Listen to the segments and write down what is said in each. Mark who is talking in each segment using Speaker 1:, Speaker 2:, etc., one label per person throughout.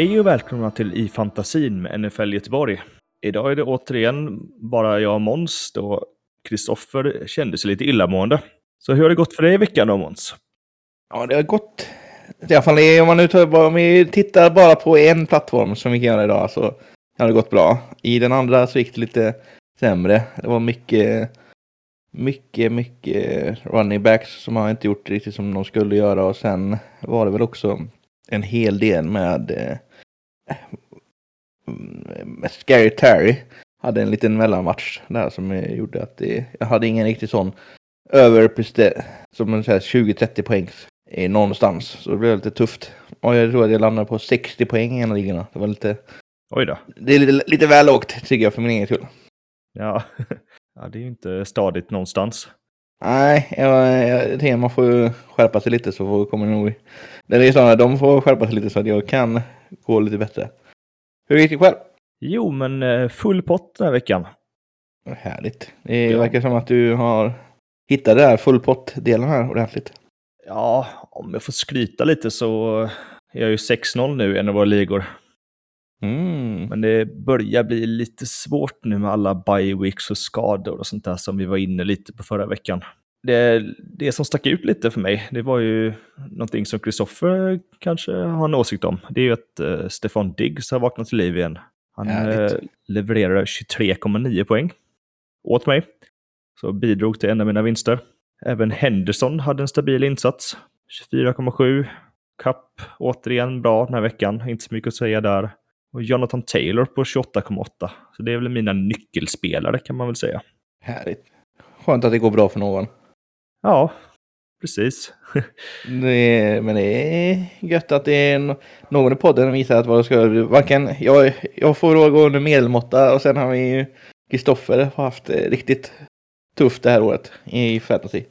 Speaker 1: Hej och välkomna till I fantasin med NFL Göteborg. Idag är det återigen bara jag och Måns då Kristoffer kände sig lite illamående. Så hur har det gått för dig i veckan då Måns?
Speaker 2: Ja, det har gått. I alla fall om man nu tar, om vi tittar bara på en plattform som vi kan göra idag så har det gått bra. I den andra så gick det lite sämre. Det var mycket, mycket, mycket running backs som har inte gjort riktigt som de skulle göra och sen var det väl också en hel del med eh, Scary Terry hade en liten mellanmatch där som gjorde att det, jag hade ingen riktigt sån överprester som en 20-30 poängs någonstans. Så det blev lite tufft. Och jag tror att jag landade på 60 poäng i en av ligorna. Det var lite...
Speaker 1: Oj då.
Speaker 2: Det är lite, lite väl lågt tycker jag för min egen skull.
Speaker 1: Ja. ja, det är ju inte stadigt någonstans.
Speaker 2: Nej, jag, jag tänker man får skärpa sig lite så får, kommer det nog... Det är snarare de får skärpa sig lite så att jag kan gå lite bättre. Hur gick det själv?
Speaker 1: Jo, men eh, full pott den här veckan.
Speaker 2: Härligt. Det ja. verkar som att du har hittat det här full pott-delen här ordentligt.
Speaker 1: Ja, om jag får skryta lite så är jag ju 6-0 nu i en av våra ligor. Mm. Men det börjar bli lite svårt nu med alla bye weeks och skador och sånt där som vi var inne lite på förra veckan. Det, det som stack ut lite för mig, det var ju någonting som Kristoffer kanske har en åsikt om. Det är ju att uh, Stefan Diggs har vaknat till liv igen. Han uh, levererar 23,9 poäng åt mig. Så bidrog till en av mina vinster. Även Henderson hade en stabil insats. 24,7. Cup återigen bra den här veckan. Inte så mycket att säga där. Och Jonathan Taylor på 28,8. Så det är väl mina nyckelspelare kan man väl säga.
Speaker 2: Härligt. Skönt att det går bra för någon.
Speaker 1: Ja, precis.
Speaker 2: det är, men det är gött att det är någon i podden som visar att vad det ska varken jag, jag får då gå under medelmåtta och sen har vi ju Kristoffer har haft riktigt tufft det här året i fantasy.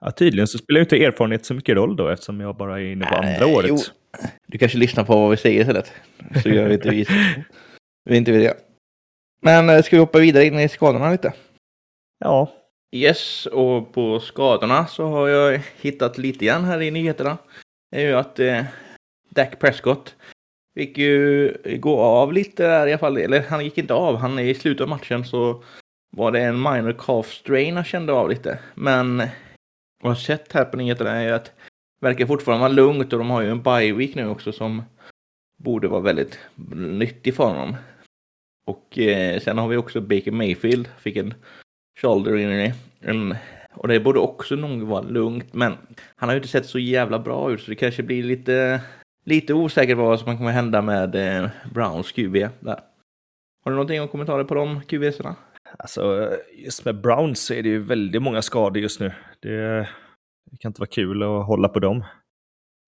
Speaker 1: Ja, tydligen så spelar ju inte erfarenhet så mycket roll då eftersom jag bara är inne på äh, andra året. Jo.
Speaker 2: Du kanske lyssnar på vad vi säger istället. Så gör vi inte vi. vi inte det. Men eh, ska vi hoppa vidare in i skadorna lite?
Speaker 1: Ja.
Speaker 2: Yes, och på skadorna så har jag hittat lite grann här i nyheterna. Det är ju att eh, Dak Prescott fick ju gå av lite där i alla fall. Eller han gick inte av. Han i slutet av matchen så var det en minor calf strain han kände av lite. Men vad jag har sett här på nyheterna är ju att det verkar fortfarande vara lugnt och de har ju en bye week nu också som borde vara väldigt nyttig för honom. Och eh, sen har vi också Baker Mayfield, fick en shoulder injury. En, och det borde också nog vara lugnt, men han har ju inte sett så jävla bra ut så det kanske blir lite, lite osäkert vad som kommer hända med eh, Browns QB där. Har du någonting att kommentera på de QBsarna?
Speaker 1: Alltså, just med Browns så är det ju väldigt många skador just nu. Det, det kan inte vara kul att hålla på dem.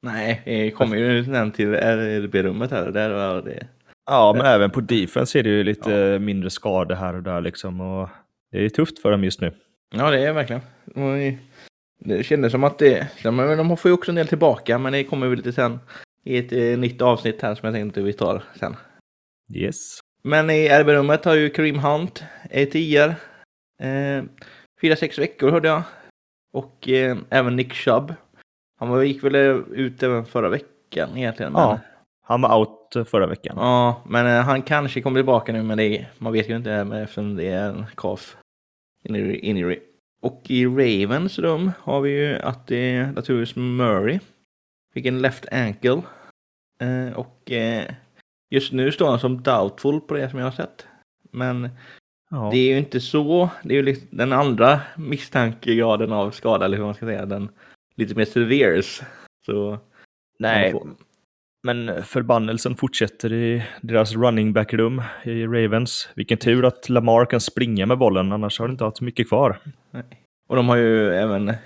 Speaker 2: Nej, det kommer ju nämn till RB-rummet här. Där var det.
Speaker 1: Ja, men även på defense är det ju lite ja. mindre skador här och där liksom. Och det är tufft för dem just nu.
Speaker 2: Ja, det är verkligen. Det kändes som att det... De får ju också en del tillbaka, men det kommer väl lite sen i ett eh, nytt avsnitt här som jag tänkte vi tar sen.
Speaker 1: Yes.
Speaker 2: Men i RB-rummet har ju Kareem Hunt, ETIR, eh, fyra, sex veckor hörde jag. Och eh, även Nick Chubb. Han var, gick väl ut även förra veckan egentligen. Men...
Speaker 1: Ja, han var out förra veckan.
Speaker 2: Ja, men eh, han kanske kommer tillbaka nu, men det, man vet ju inte eftersom det är en calf injury. Och i Ravens rum har vi ju att det är naturligtvis Murray. Fick en left ankle. Eh, och eh, Just nu står han som doubtful på det som jag har sett. Men ja. det är ju inte så. Det är ju liksom den andra misstankegraden av skada, eller hur man ska säga. Den lite mer severes. Så,
Speaker 1: Nej, men förbannelsen fortsätter i deras running back-rum i Ravens. Vilken tur att Lamar kan springa med bollen, annars har det inte haft så mycket kvar.
Speaker 2: Nej. Och de har ju även, eh,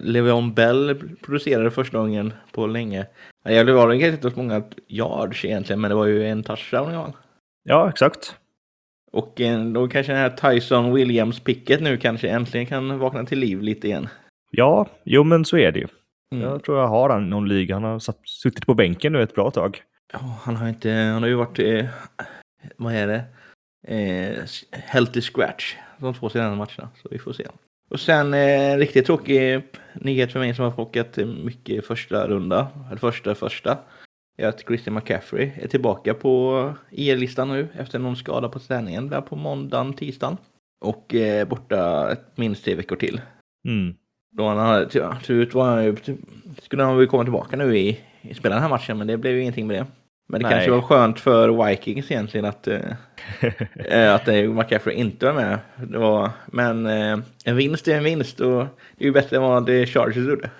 Speaker 2: Le'Veon Bell producerade första gången på länge. Ja, det var kanske inte så många yards egentligen, men det var ju en touchdown i
Speaker 1: Ja, exakt.
Speaker 2: Och eh, då kanske den här Tyson Williams-picket nu kanske äntligen kan vakna till liv lite igen.
Speaker 1: Ja, jo men så är det ju. Mm. Jag tror jag har han i någon liga. Han har satt, suttit på bänken nu ett bra tag.
Speaker 2: Ja, han har inte, han har ju varit, eh, vad är det? Eh, healthy scratch de två senaste matcherna. Så vi får se. Och sen eh, riktigt tråkig nyhet för mig som har plockat mycket första runda, eller första första. är att Christian McCaffrey är tillbaka på IR-listan nu efter någon skada på träningen där på måndagen, tisdagen. Och är borta minst tre veckor till.
Speaker 1: Mm.
Speaker 2: Då han hade, till ut var han ju, skulle han väl komma tillbaka nu i, i spela den här matchen, men det blev ju ingenting med det. Men det
Speaker 1: Nej.
Speaker 2: kanske var skönt för Vikings egentligen att, eh, att eh, McCaffrey inte var med. Det var, men eh, en vinst är en vinst och det är ju bättre än vad det Chargers gjorde.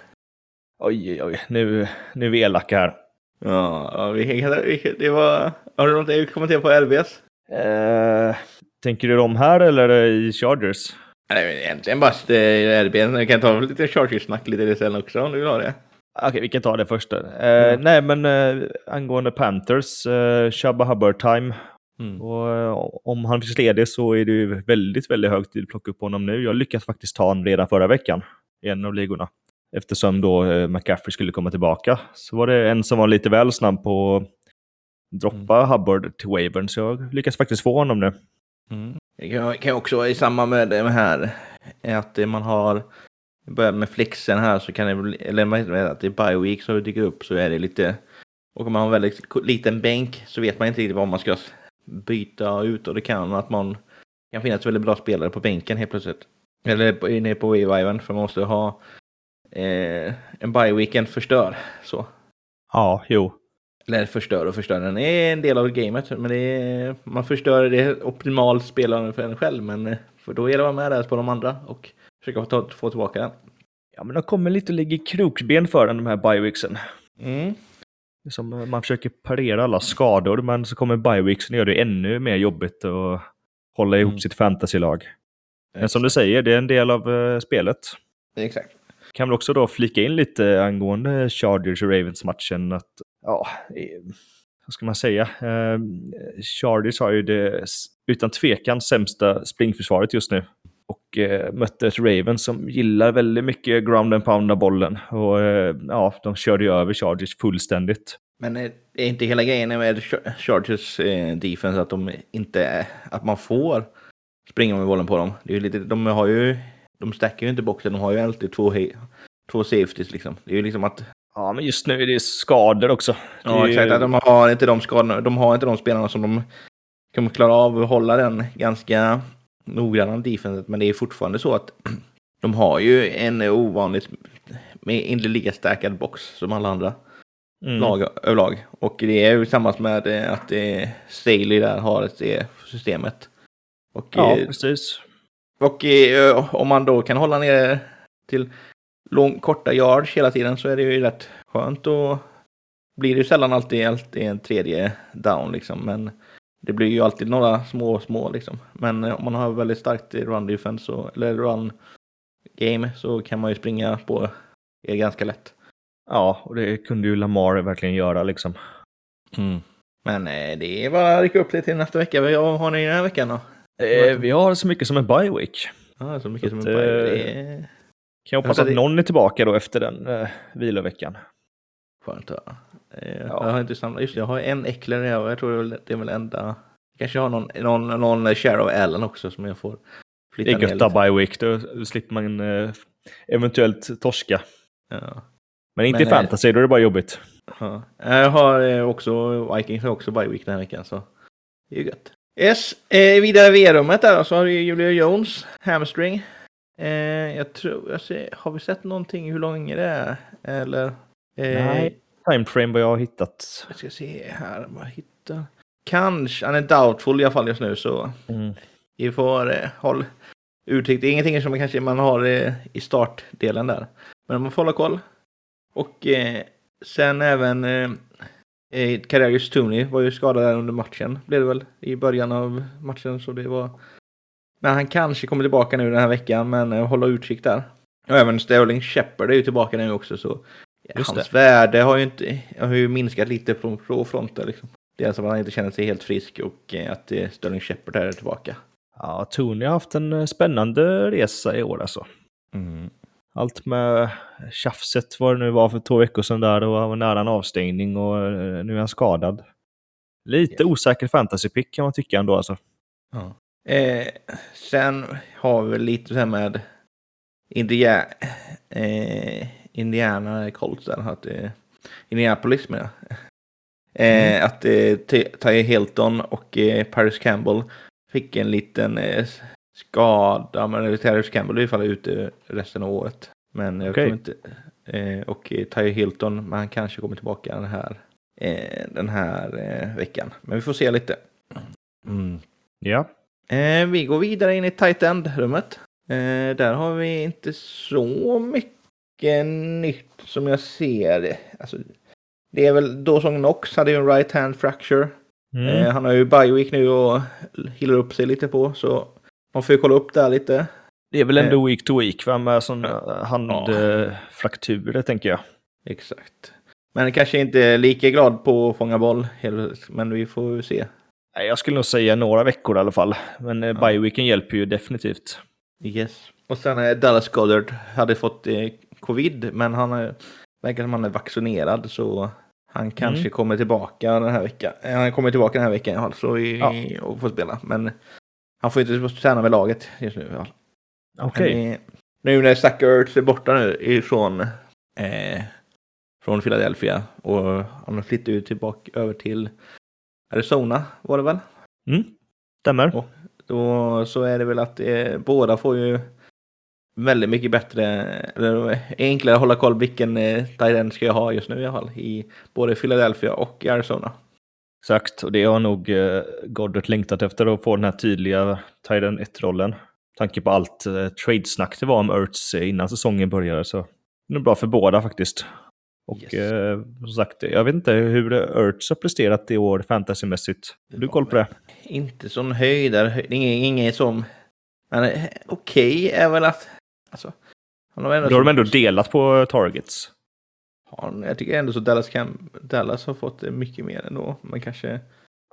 Speaker 1: Oj, oj, oj. Nu, nu är vi elaka här.
Speaker 2: Ja, vi, det var... Har du något att kommentera på LBS?
Speaker 1: Eh, tänker du dem här eller i Chargers?
Speaker 2: Nej, men egentligen bara RBS. Vi kan ta lite Chargers-snack lite sen också om du vill ha det.
Speaker 1: Okej, vi kan ta det först. Eh, Nej, men eh, angående Panthers, eh, Shabba Hubbard time.
Speaker 2: Mm.
Speaker 1: Och, eh, om han finns ledig så är det ju väldigt, väldigt hög tid att plocka upp honom nu. Jag lyckades faktiskt ta honom redan förra veckan i en av ligorna. Eftersom då eh, McCaffrey skulle komma tillbaka. Så var det en som var lite väl snabb på att droppa Hubbard till wavern, så jag lyckas faktiskt få honom nu.
Speaker 2: Mm. Det kan, också vara i samband med det här är att det man har börjat med flexen här så kan det bli, eller vad heter det, att det är bye week som dyker upp så är det lite och om man har en väldigt liten bänk så vet man inte riktigt vad man ska byta ut och det kan att man kan finnas väldigt bra spelare på bänken helt plötsligt. Eller på- nere på reviven för man måste ha eh, en bye weekend förstör så.
Speaker 1: Ja, jo.
Speaker 2: Eller förstör och förstör. Den är en del av gamet. Men är, man förstör det optimalt spelaren för en själv. Men eh, för då gäller det att vara med där på de andra och försöka få, få tillbaka den.
Speaker 1: Ja, men de kommer lite att ligga i krokben för den, de här bioweeksen.
Speaker 2: Mm.
Speaker 1: Som man försöker parera alla skador, men så kommer bioweeksen och gör det ännu mer jobbigt att hålla ihop
Speaker 2: Mm.
Speaker 1: sitt fantasylag. Men som du säger, det är en del av eh, spelet.
Speaker 2: Exakt.
Speaker 1: Kan väl också då flika in lite angående Chargers och Ravens-matchen. Att, ja, eh, vad ska man säga? Eh, Chargers har ju det utan tvekan sämsta springförsvaret just nu. Och eh, mötte ett Ravens som gillar väldigt mycket ground and pound av bollen. Och eh, ja, de körde ju över Chargers fullständigt.
Speaker 2: Men är inte hela grejen med Chargers eh, defense att de inte att man får springa med bollen på dem. Det är ju lite, de har ju, de stackar ju inte boxen, de har ju alltid två, två safeties liksom. Det är ju liksom att
Speaker 1: Ja, men just nu är det skador också. Det
Speaker 2: Ja, exakt. De har inte de skadorna. De har inte de spelarna som de kommer klara av att hålla den ganska noggranna defenset. Men det är fortfarande så att de har ju en ovanligt, med inte lika stackad box som alla andra
Speaker 1: Mm.
Speaker 2: lag överlag. Och det är ju tillsammans med eh, att eh, Staley där har ett det systemet. Och,
Speaker 1: Ja,
Speaker 2: eh,
Speaker 1: precis.
Speaker 2: och eh, om man då kan hålla ner till lång, korta yards hela tiden så är det ju rätt skönt. Och blir det ju sällan alltid, alltid en tredje down liksom. Men det blir ju alltid några små, små liksom. Men eh, om man har väldigt starkt run defense så, eller run game så kan man ju springa på er ganska lätt.
Speaker 1: Ja, och det kunde ju Lamar verkligen göra liksom.
Speaker 2: Men eh, det är bara att rycka upp det till nästa vecka. Vad har ni den här veckan då?
Speaker 1: Eh, vi har så mycket som en bye week.
Speaker 2: Ja, så mycket
Speaker 1: Så
Speaker 2: som en
Speaker 1: eh,
Speaker 2: Det är
Speaker 1: Kan jag hoppas
Speaker 2: Alltså,
Speaker 1: att
Speaker 2: det-
Speaker 1: någon är tillbaka då efter den eh, viloveckan.
Speaker 2: skönt att. Eh,
Speaker 1: Ja.
Speaker 2: Jag har inte samlat, just det, jag har en Eckler jag, jag tror det är väl- det är enda. Kanske har någon, någon, någon share of Allen också som jag får
Speaker 1: Det
Speaker 2: flytta
Speaker 1: är
Speaker 2: ner
Speaker 1: gött att
Speaker 2: lite.
Speaker 1: ha bye week, då slipper man eh, eventuellt torska.
Speaker 2: Ja.
Speaker 1: Men inte
Speaker 2: Men,
Speaker 1: i
Speaker 2: eh,
Speaker 1: fantasy, då är det bara jobbigt.
Speaker 2: Ja. Jag har eh, också, Vikings har också bye week den här veckan så det är gött. Yes, eh, vidare i V-rummet där så har vi Julia Jones, hamstring. Eh, jag tror, jag ser, har vi sett någonting hur lång det är? Eller? Eh,
Speaker 1: Nej. Timeframe vad jag har hittat.
Speaker 2: Jag ska se här om jag hittar. Kanske, han är doubtful i alla fall just nu så
Speaker 1: Mm.
Speaker 2: vi får eh, håll utkik. Det är ingenting som man kanske man har eh, i startdelen där. Men man får hålla koll. Och eh, sen även eh, eh, Kadarius Tooney var ju skadad där under matchen. Blev det väl i början av matchen så det var. Men han kanske kommer tillbaka nu den här veckan men eh, hålla utkik där. Och även Sterling Shepard är ju tillbaka nu också så
Speaker 1: Just
Speaker 2: hans värde har ju inte har ju minskat lite från, från fronten liksom. Det är som att han inte känner sig helt frisk och eh, att eh, Sterling Shepard är tillbaka.
Speaker 1: Ja, Tony har haft en spännande resa i år alltså. Allt med tjafset vad det nu var för två veckor sedan där, och han var nära en avstängning och nu är han skadad. Lite
Speaker 2: Yes.
Speaker 1: osäker fantasypick kan man tycka ändå alltså.
Speaker 2: Eh, sen har vi lite så här med India, eh, Indiana Colts där. Att, eh, Indianapolis med Eh, mm. Att eh, Ty Hilton och eh, Paris Campbell fick en liten eh, skada, men Paris Campbell är i alla fall ute resten av året. Men jag okay. kommer inte... Eh, och Ty Hilton, men han kanske kommer tillbaka den här, eh, den här eh, veckan. Men vi får se lite.
Speaker 1: Mm. Ja.
Speaker 2: Eh, vi går vidare in i tight end-rummet. Eh, där har vi inte så mycket nytt som jag ser. Alltså, det är väl Dawson Knox hade ju en right hand fracture. Mm. Eh, han har ju bioweek nu och healar upp sig lite på, så man får ju kolla upp där lite.
Speaker 1: Det är väl ändå eh. week to week va? med sådana handfrakturer ja. tänker jag.
Speaker 2: Exakt. Men kanske inte lika glad på att fånga boll, men vi får se.
Speaker 1: Jag skulle nog säga några veckor i alla fall. Men ja. bioweeken hjälper ju definitivt.
Speaker 2: Yes. Och sen är Dallas Goddard hade fått eh, covid, men han är, verkar som han är vaccinerad så han kanske mm. kommer tillbaka den här veckan. Eh, han kommer tillbaka den här veckan i alla fall i, ja. och får spela. Men han får inte träna med laget just nu.
Speaker 1: Okej. Okay.
Speaker 2: Nu när Ertz är borta nu ifrån eh, från Philadelphia och han har flyttat ut tillbaka över till Arizona var det väl?
Speaker 1: Mm, stämmer.
Speaker 2: Och då så är det väl att eh, båda får ju väldigt mycket bättre, eller enklare att hålla koll vilken eh, Tyrend ska jag ha just nu i alla fall. I både Philadelphia och Arizona.
Speaker 1: Exakt, och det har nog eh, Goddard längtat efter att få den här tydliga Tyrend 1-rollen. tanke på allt eh, tradesnack det var om Ertz innan säsongen började så det är bra för båda faktiskt. Och yes. eh, som sagt, jag vet inte hur Ertz har presterat i år fantasymässigt. Har du koll på det?
Speaker 2: Inte sån höjdare, ingen, ingen som... Men eh, okej okay, är väl att... Alltså,
Speaker 1: han har ändå Då har de ändå delat på targets.
Speaker 2: Han, jag tycker ändå så Dallas, kan, Dallas har fått mycket mer ändå. Men kanske...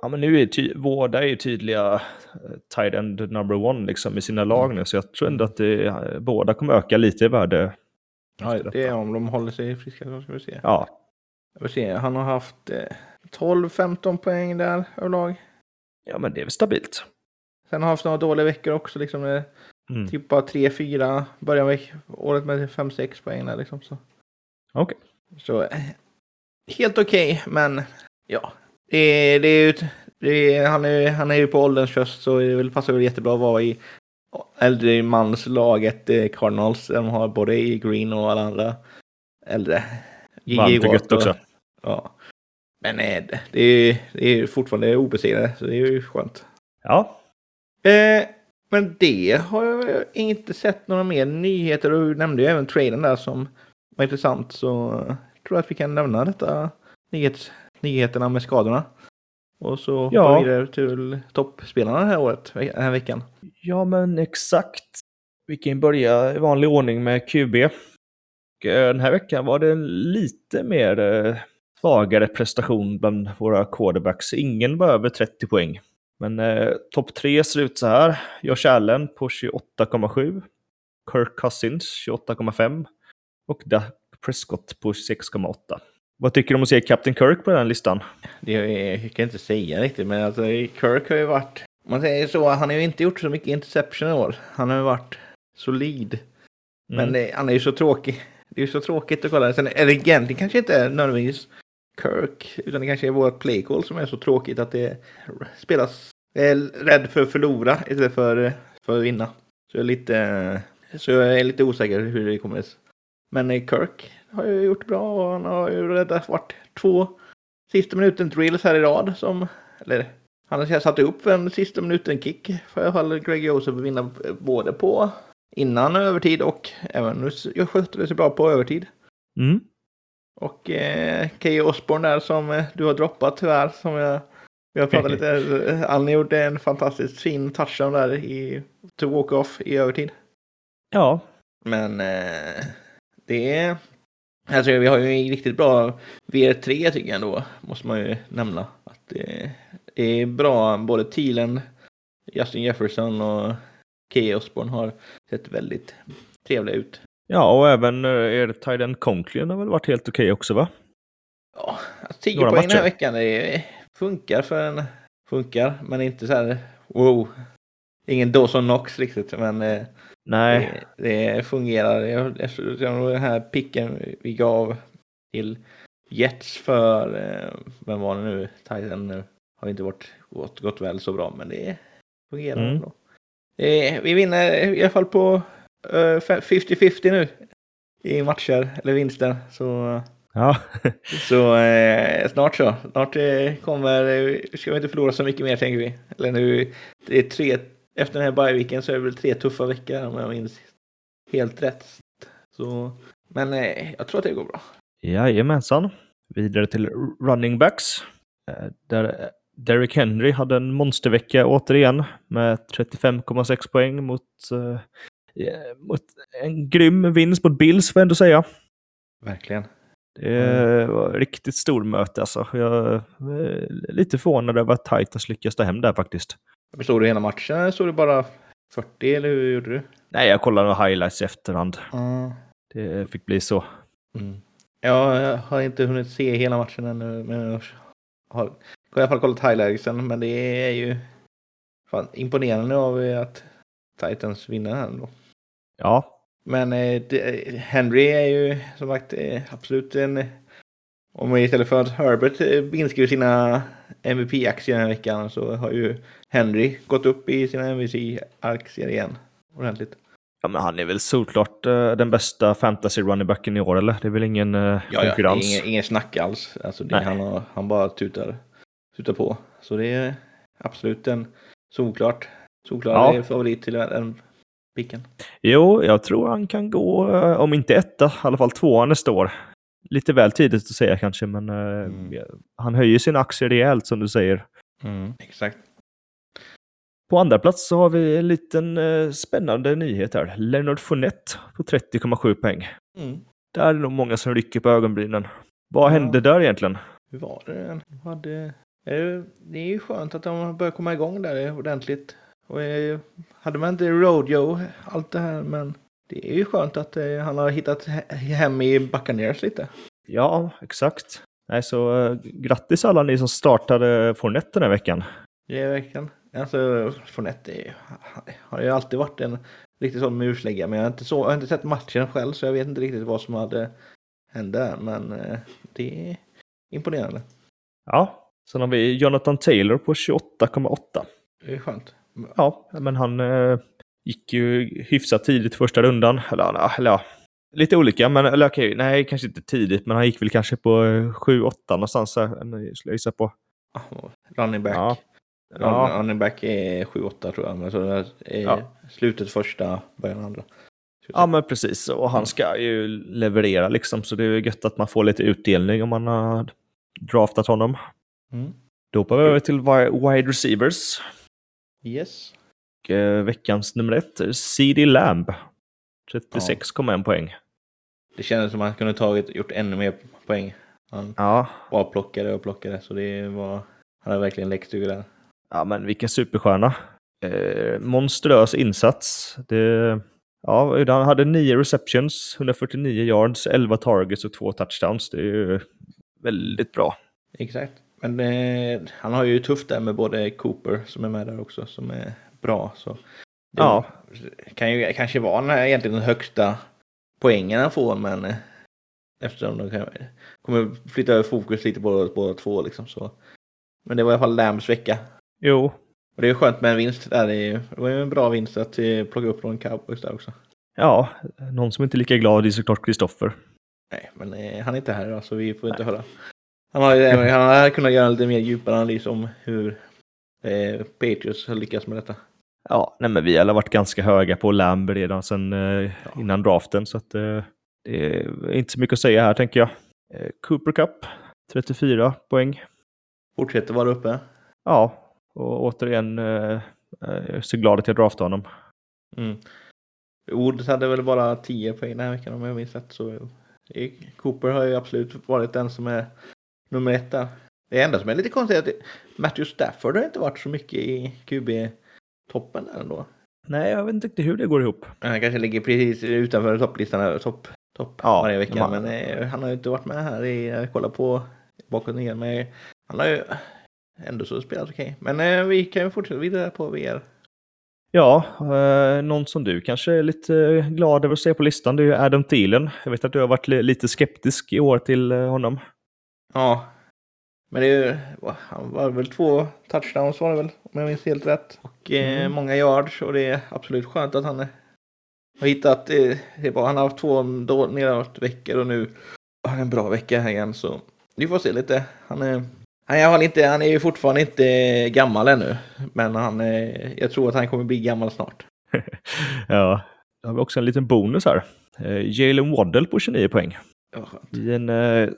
Speaker 1: Ja, men nu är ty- båda är ju tydliga tight end number one liksom i sina lag nu, så jag tror ändå att det, båda kommer öka lite i värde
Speaker 2: Ja, det är om de håller sig friska. Så ska vi se.
Speaker 1: Ja.
Speaker 2: Vill se. Han har haft eh, 12-15 poäng där överlag.
Speaker 1: Ja, men det är väl stabilt.
Speaker 2: Sen har han haft några dåliga veckor också. Liksom, med mm. Typ bara 3-4. Börjar med året med 5-6 poäng där liksom.
Speaker 1: Okej. Okay.
Speaker 2: Så eh, helt okej, okay, men ja. Det, det är ju, det är, han, är, han är ju på ålderns höst så det passar väl jättebra att vara i äldre mans laget eh, Cardinals. De har både i Green och alla andra äldre.
Speaker 1: Varmt och gött också.
Speaker 2: Ja. Men nej, det är, det är fortfarande obesegrade, så det är ju skönt.
Speaker 1: Ja.
Speaker 2: Eh, men det har jag inte sett några mer nyheter. Du nämnde ju även traden där som var intressant. Så jag tror att vi kan nämna detta nyhets, nyheterna med skadorna. Och så ja. går vi vidare till toppspelarna det här året, den här veckan.
Speaker 1: Ja, men exakt. Vi kan börja i vanlig ordning med QB. Eh, den här veckan var det lite mer eh, svagare prestation bland våra quarterbacks. Ingen var över 30 poäng. Men eh, topp tre ser ut så här. Josh Allen på 28,7. Kirk Cousins 28,5. Och Dak Prescott på 6,8. Vad tycker du om att se Captain Kirk på den listan?
Speaker 2: Det jag kan inte säga riktigt, men alltså Kirk har ju varit... Man säger så, han har ju inte gjort så mycket interception i år. Han har ju varit solid. Men mm. det, han är ju så tråkig. Det är ju så tråkigt att kolla. Sen är det egentligen kanske inte nödvändigtvis Kirk, utan det kanske är vårt playcall som är så tråkigt att det spelas... Jag är rädd för att förlora istället för, för att vinna. Så jag är lite, så jag är lite osäker hur det kommer att Men Kirk, har ju gjort bra och han har ju räddat vart två sista minuten drills här i rad som, eller han har satt upp en sista minuten kick för i alla fall Greg Joseph vinna både på innan övertid och även nu skötte det sig bra på övertid.
Speaker 1: Mm.
Speaker 2: Och eh, Key Osborne där som eh, du har droppat tyvärr som jag vi har pratat lite. Han gjorde en fantastiskt fin touchdown där i to walk-off i övertid.
Speaker 1: Ja.
Speaker 2: Men eh, det är Alltså, vi har ju en riktigt bra VR3 tycker jag ändå, måste man ju nämna. Att det, är bra, både Thielen, Justin Jefferson och Key Osborne har sett väldigt trevliga ut.
Speaker 1: Ja, och även eh, er Tyden Conklin har väl varit helt okej okay också va?
Speaker 2: Ja, 10 Några poäng den här veckan, det funkar för en... Funkar, men inte så här wow. Ingen Dawson Knox riktigt, men eh,
Speaker 1: Nej.
Speaker 2: Det, det fungerar. Efter den här picken vi gav till Jets för, eh, vem var det nu, Titan nu, har inte varit, gått, gått väl så bra, men det fungerar mm. ändå. Eh, vi vinner i alla fall på 50-50 eh, nu i matcher eller vinster. Så,
Speaker 1: ja.
Speaker 2: så eh, snart så. Snart eh, kommer, ska vi inte förlora så mycket mer tänker vi. Eller nu, det är tre, efter den här bye så är det väl tre tuffa veckor om jag minns helt rätt. Så, men eh, jag tror att det går bra.
Speaker 1: Jajamensan. Vidare till running backs. Eh, där Derrick Henry hade en monstervecka återigen med 35,6 poäng mot, uh, mot en grym vinst mot Bills får jag ändå säga.
Speaker 2: Verkligen.
Speaker 1: Det var riktigt stor möte alltså. Jag är lite förvånad över att Titans lyckas ta hem där faktiskt.
Speaker 2: Såg du hela matchen? Såg du bara 40 eller hur gjorde du?
Speaker 1: Nej, jag kollade highlights i efterhand. Mm. Det fick bli så.
Speaker 2: Mm. Jag har inte hunnit se hela matchen ännu, men jag har i alla fall kollat highlightsen, men det är ju fan, imponerande av att Titans vinner här ändå.
Speaker 1: Ja.
Speaker 2: Men eh, det, Henry är ju som sagt eh, absolut en... Om istället för att Herbert eh, inskriver sina MVP-aktier den här veckan så har ju Henry gått upp i sina MVP-aktier igen ordentligt.
Speaker 1: Ja, men han är väl solklart uh, den bästa fantasy runningbacken i år, eller? Det är väl ingen uh, ja, konkurrens?
Speaker 2: Ja, ingen, ingen snack alls. Alltså, det, han, har, han bara tutar, tutar på. Så det är absolut en solklart, solklar ja. favorit till den picken.
Speaker 1: Jo, jag tror han kan gå, om inte etta, i alla fall tvåa nästa år. Lite väl tidigt att säga kanske, men mm. han höjer sina aktier rejält som du säger.
Speaker 2: Mm, exakt.
Speaker 1: På andra plats så har vi en liten eh, spännande nyhet här. Leonard Fournette på 30,7 poäng. Mm. Där är det nog många som rycker på ögonbrynen. Vad ja. hände där egentligen?
Speaker 2: Hur var det? De hade... Det är ju skönt att de börjar komma igång där ordentligt. Och hade man inte Rodeo, allt det här, men det är ju skönt att eh, han har hittat hem i Buccaneers lite.
Speaker 1: Ja, exakt. Nej, så uh, grattis alla ni som startade Fournette den här veckan.
Speaker 2: Ja, verkligen. Alltså, Fournette har ju alltid varit en riktigt sån muslägga, men jag har, inte så, jag har inte sett matchen själv, så jag vet inte riktigt vad som hade hänt där, men eh, det är imponerande.
Speaker 1: Ja, sen har vi Jonathan Taylor på 28,8.
Speaker 2: Det är skönt.
Speaker 1: Ja, men han eh, gick ju hyfsat tidigt första rundan. Eller, eller ja, lite olika, men eller, okej, nej, kanske inte tidigt, men han gick väl kanske på 7-8 någonstans, skulle jag gissa på.
Speaker 2: Running back. Ja. Ja. Running back är 7-8 tror jag. Men så är ja. slutet första, början andra.
Speaker 1: Ja men precis, och han ska ju leverera liksom. Så det är gött att man får lite utdelning om man har draftat honom. Mm. Då hoppar vi över till wide receivers.
Speaker 2: Yes.
Speaker 1: Eh, veckans nummer ett, CD Lamb. 36,1 ja. poäng.
Speaker 2: Det kändes som att han kunde tagit, gjort ännu mer poäng. Han ja. var plockade och plockade, så det var, han hade verkligen läckt ur där.
Speaker 1: Ja, men vilken superstjärna. Eh, monströs insats. Det, ja, han hade nio receptions, 149 yards, 11 targets och två touchdowns. Det är ju väldigt bra.
Speaker 2: Exakt. Men eh, han har ju tufft där med både Cooper som är med där också, som är bra. Så det ja. kan ju kanske vara den här, egentligen den högsta poängen han får, men eh, eftersom de kan, kommer flytta över fokus lite på båda två. Liksom, så. Men det var i alla fall Lambs vecka.
Speaker 1: Jo.
Speaker 2: Och det är skönt med en vinst där. Det var ju en bra vinst att eh, plocka upp från Cowboys där också.
Speaker 1: Ja, någon som inte är lika glad är såklart Kristoffer.
Speaker 2: Nej, men eh, han är inte här så vi får Nej. inte höra. Han har, han har kunnat göra en lite mer djupare analys om hur eh, Patriots har lyckats med detta.
Speaker 1: Ja, nej, men vi har varit ganska höga på Lamb redan sedan eh, innan draften så att eh, det är inte så mycket att säga här tänker jag. Eh, Cooper Cup, 34 poäng.
Speaker 2: Fortsätter vara uppe.
Speaker 1: Ja, och återigen, eh, jag är så glad att jag draftade honom.
Speaker 2: Mm. Woods hade väl bara 10 poäng den här veckan om jag minns rätt. Så Cooper har ju absolut varit den som är nummer ett där. Det enda som är lite konstigt är att Matthew Stafford har inte varit så mycket i QB-toppen där ändå.
Speaker 1: Nej, jag vet inte riktigt hur det går ihop.
Speaker 2: Han kanske ligger precis utanför topplistan, topp top ja, varje vecka. Man... Men eh, han har ju inte varit med här i, jag kollar på bakåt ner. Men han har ju ändå så spelat okej. Okay. Men eh, vi kan ju fortsätta vidare på VR.
Speaker 1: Ja, eh, någon som du kanske är lite glad över att se på listan, det är ju Adam Thielen. Jag vet att du har varit lite skeptisk i år till eh, honom.
Speaker 2: Ja. Men det är ju, han var väl två touchdowns var det väl, om jag minns helt rätt. Och eh, mm. många yards och det är absolut skönt att han har hittat, eh, det var, han har haft två nedåt veckor och nu har han en bra vecka här igen så vi får se lite. Han är, han är, inte, han är ju fortfarande inte gammal ännu, men han är, jag tror att han kommer bli gammal snart.
Speaker 1: ja, då har vi också en liten bonus här. Eh, Jalen Waddell på 29 poäng. I en eh,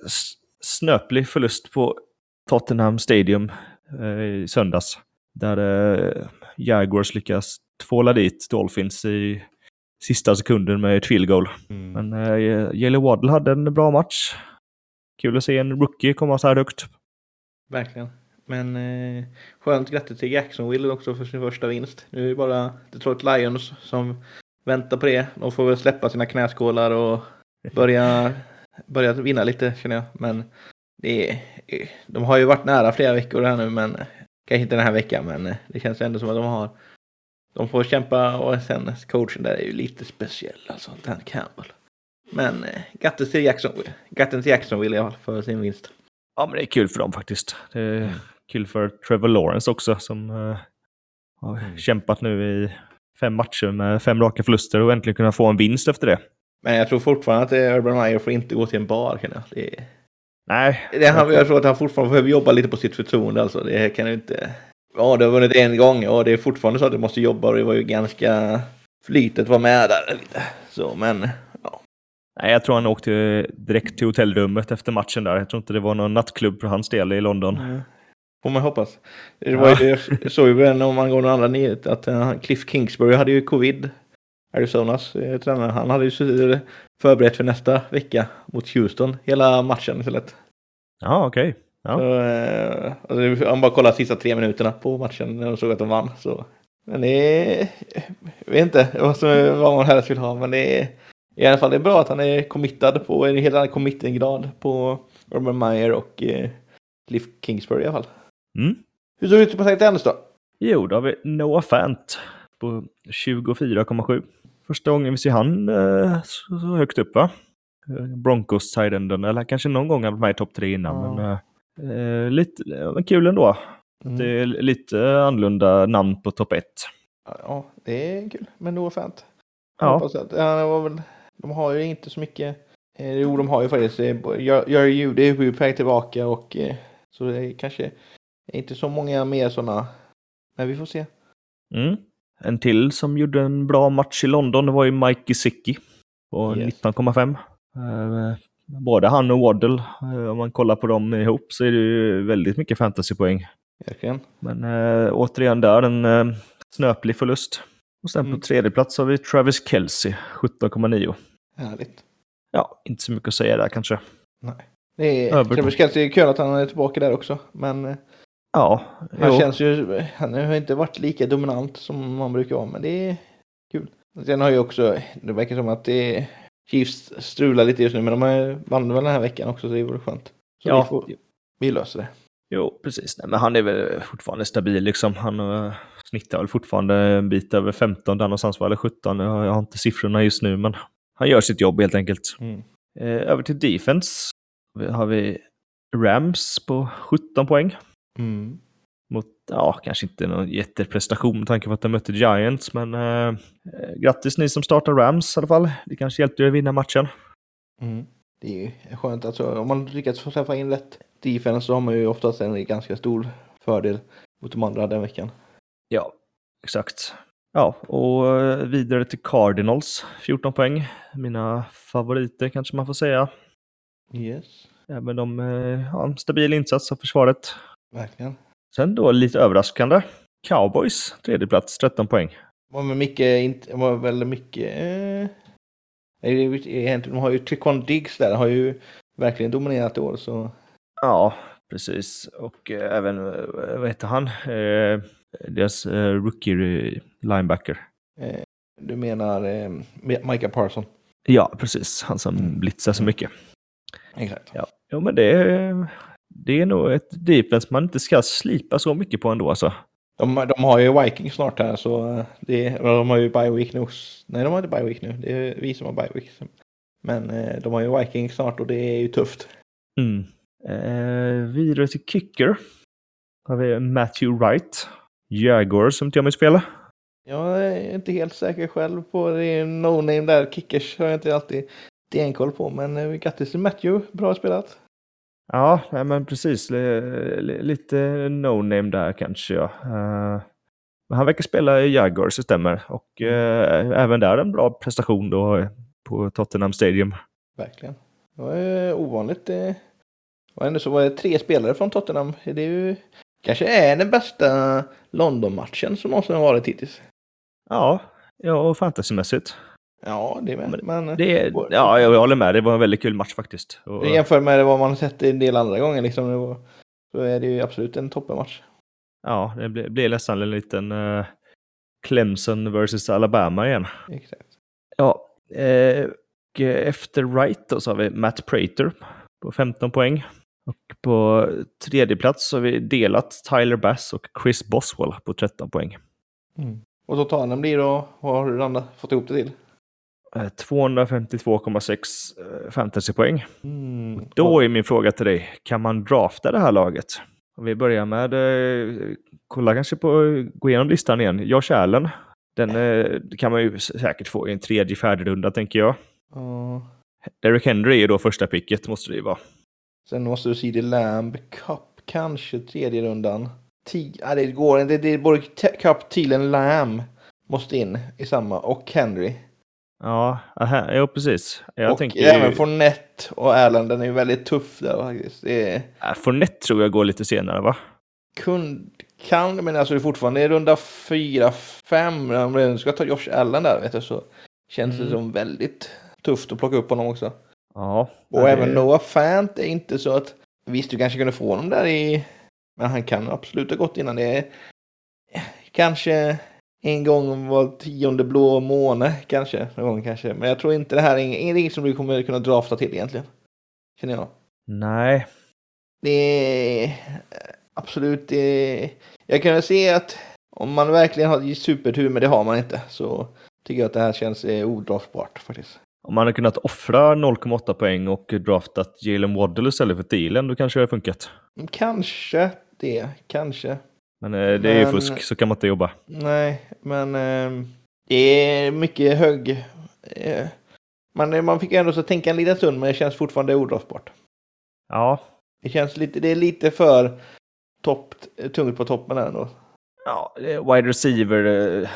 Speaker 1: snöplig förlust på Tottenham Stadium eh, i söndags. Där eh, Jaguars lyckas tvåla dit Dolphins i sista sekunden med ett field goal. Mm. Men eh, Jalen Waddle hade en bra match. Kul att se en rookie komma så här högt.
Speaker 2: Verkligen. Men eh, skönt grattis till Jacksonville också för sin första vinst. Nu är det bara Detroit Lions som väntar på det. De får väl släppa sina knäskålar och börja, börja vinna lite känner jag. Men det är, de har ju varit nära flera veckor här nu, men kanske inte den här veckan, men det känns ändå som att de har de får kämpa och sen coachen där är ju lite speciell, alltså Dan Campbell. Men eh, grattis till Jacksonville. Grattis till Jacksonville i alla fall för sin vinst.
Speaker 1: Ja, men det är kul för dem faktiskt. Det är mm. kul för Trevor Lawrence också som uh, har mm. kämpat nu i fem matcher med fem raka förluster och äntligen kunna få en vinst efter det.
Speaker 2: Men jag tror fortfarande att Urban Meyer får inte gå till en bar. Kan jag. Det är...
Speaker 1: Nej.
Speaker 2: Det, han, jag tror att han fortfarande behöver jobba lite på sitt förtroende. Alltså. Det kan ju inte... Ja, det har vunnit en gång och det är fortfarande så att du måste jobba och det var ju ganska... Flytet var med där lite. Så, men ja.
Speaker 1: Nej, jag tror han åkte direkt till hotellrummet efter matchen där. Jag tror inte det var någon nattklubb för hans del i London. Mm.
Speaker 2: Får man hoppas. Det var ju, jag såg ju om man går någon annan nyhet att uh, Cliff Kingsbury hade ju covid. Arizonas eh, tränare. Han hade ju förberett för nästa vecka mot Houston hela matchen istället.
Speaker 1: Ja, okej. Okay. Ja. Så,
Speaker 2: eh, alltså, om bara kollar sista tre minuterna på matchen när de såg att de vann. Så. Men det är, jag vet inte vad, som, vad man helst vill ha, men det är i alla fall det är bra att han är committad på en helt annan committing-grad på Urban Meyer och eh, Cliff Kingsbury i alla fall.
Speaker 1: Mm.
Speaker 2: Hur såg det ut på St. Dennis då?
Speaker 1: Jo, då har vi Noah Fant på 24,7. Första gången vi ser han eh, så, så högt upp va? Broncos sidenden eller kanske någon gång har varit med i topp tre innan. Ja. Men, eh, Eh, lite men kul ändå. Mm. Det är lite annorlunda namn på topp 1.
Speaker 2: Ja, det är kul. Men nog fint. Ja. Ja var väl, de har ju inte så mycket. Eh, jo, de har ju faktiskt. Eh, gör ju det är ju på väg tillbaka och eh, så det är kanske inte så många mer sådana. Men vi får se.
Speaker 1: Mm. En till som gjorde en bra match i London det var ju Mike Gesicki på yes. 19,5 både han och Waddle, eh, om man kollar på dem ihop så är det ju väldigt mycket fantasypoäng.
Speaker 2: Verkligen.
Speaker 1: Men äh, återigen där en äh, snöplig förlust. Och sen mm. på tredje plats har vi Travis Kelce, 17,9.
Speaker 2: Härligt.
Speaker 1: Ja, inte så mycket att säga där kanske.
Speaker 2: Nej. Det är, Travis Kelce är kul att han är tillbaka där också, men
Speaker 1: ja,
Speaker 2: han jo. känns ju, han har inte varit lika dominant som han brukar vara, men det är kul. Sen har ju också, det verkar som att det Chiefs strular lite just nu, men de vann väl den här veckan också, så det vore skönt. Så ja. vi, får, vi löser det.
Speaker 1: Jo, precis. Nej, men han är väl fortfarande stabil liksom. Han uh, snittar väl fortfarande en bit över 15 där någonstans, eller 17. Jag, jag har inte siffrorna just nu, men han gör sitt jobb helt enkelt. Mm. Eh, över till defense har vi Rams på 17 poäng.
Speaker 2: Mm
Speaker 1: mot, ja, kanske inte någon jätteprestation med tanke på att de mötte Giants, men eh, eh, grattis ni som startar Rams i alla fall. Det kanske hjälpte er att vinna matchen.
Speaker 2: Mm. Det är ju skönt, alltså om man lyckats få träffa in rätt defense så har man ju oftast en ganska stor fördel mot de andra den veckan.
Speaker 1: Ja, exakt. Ja, och eh, vidare till Cardinals, 14 poäng. Mina favoriter kanske man får säga.
Speaker 2: Yes.
Speaker 1: Även de eh, har en stabil insats av försvaret.
Speaker 2: Verkligen.
Speaker 1: Sen då lite överraskande. Cowboys, tredje plats, 13 poäng.
Speaker 2: Var med mycket, var väl mycket... Eh, de har ju Tricon Diggs där, har ju verkligen dominerat i år. Så.
Speaker 1: Ja, precis. Och eh, även, eh, vad heter han? Eh, deras eh, rookie linebacker.
Speaker 2: Eh, du menar eh, Micah Parson?
Speaker 1: Ja, precis. Han som blitzar så mycket.
Speaker 2: Exakt.
Speaker 1: Ja, jo, men det är det är nog ett defense man inte ska slipa så mycket på ändå alltså.
Speaker 2: De, de har ju Vikings snart här så det, de har ju bye week nu. Nej, de har inte bye week nu. Det är vi som har bye week. Men eh, de har ju Vikings snart och det är ju tufft.
Speaker 1: Mm. Eh, vidare till kicker. Har vi Matthew Wright. Jaguar som inte jag mig spela.
Speaker 2: Jag är inte helt säker själv på det. No-name där, kickers har jag inte alltid stenkoll på. Men eh, grattis till Matthew, bra spelat.
Speaker 1: Ja, men precis. Lite no-name där kanske. Ja. Uh, men han verkar spela i Jaguars, det stämmer. Och uh, även där en bra prestation då på Tottenham Stadium.
Speaker 2: Verkligen. Det var ovanligt. Det var ändå så var det tre spelare från Tottenham. Det är ju kanske är den bästa London-matchen som någonsin har varit hittills.
Speaker 1: Ja, ja och fantasymässigt.
Speaker 2: Ja, det med. Men,
Speaker 1: det, ja, jag håller med. Det var en väldigt kul match faktiskt.
Speaker 2: Och, jämfört med vad man har sett en del andra gånger liksom, det var, så är det ju absolut en toppenmatch.
Speaker 1: Ja, det blev nästan en liten uh, Clemson vs Alabama igen.
Speaker 2: Exakt.
Speaker 1: Ja, eh, efter Wright då så har vi Matt Prater på 15 poäng. Och på tredje plats så har vi delat Tyler Bass och Chris Boswell på 13 poäng.
Speaker 2: Mm. Och totalen blir då, vad har du fått ihop det till?
Speaker 1: 252,6 eh, fantasypoäng. Mm. Då är min fråga till dig, kan man drafta det här laget? Om vi börjar med, eh, kolla kanske på, gå igenom listan igen. Josh Allen, den eh, kan man ju säkert få i en tredje färdigrunda tänker jag.
Speaker 2: Uh.
Speaker 1: Derek Henry är då första picket, måste det ju vara.
Speaker 2: Sen måste du se det Lamb Cup, kanske tredje rundan. T ah, det går inte, det är både Cup, Thielen, Lamb måste in i samma och Henry.
Speaker 1: Ja, aha, jo precis.
Speaker 2: Jag och tänker även ju... Fournette och Erland, den är ju väldigt tuff där faktiskt. Det är...
Speaker 1: ja, Fournette tror jag går lite senare va?
Speaker 2: Kund, kan, men alltså det är fortfarande runda 4-5. Om du ska ta Josh Allen där vet du, så känns mm. det som väldigt tufft att plocka upp honom också.
Speaker 1: Ja.
Speaker 2: Och även är... Noah Fant är inte så att, visst du kanske kunde få honom där i, men han kan absolut ha gått innan det. Kanske en gång var tionde blå måne kanske. Någon gång kanske. Men jag tror inte det här är inget som du kommer kunna drafta till egentligen. Känner jag.
Speaker 1: Nej.
Speaker 2: Det är absolut det Jag kan se att om man verkligen har supertur, men det har man inte, så tycker jag att det här känns eh, odraftbart faktiskt.
Speaker 1: Om man hade kunnat offra 0,8 poäng och draftat Jalen Waddle istället för Thielen, då kanske det hade funkat.
Speaker 2: Kanske det, kanske.
Speaker 1: Men eh, det är ju fusk, så kan man inte jobba.
Speaker 2: Nej, men eh, det är mycket hög... Eh, man, man fick ändå så tänka en liten stund, men det känns fortfarande odraftbart.
Speaker 1: Ja.
Speaker 2: Det känns lite, det är lite för topp, tungt på toppen ändå.
Speaker 1: Ja, wide receiver eh,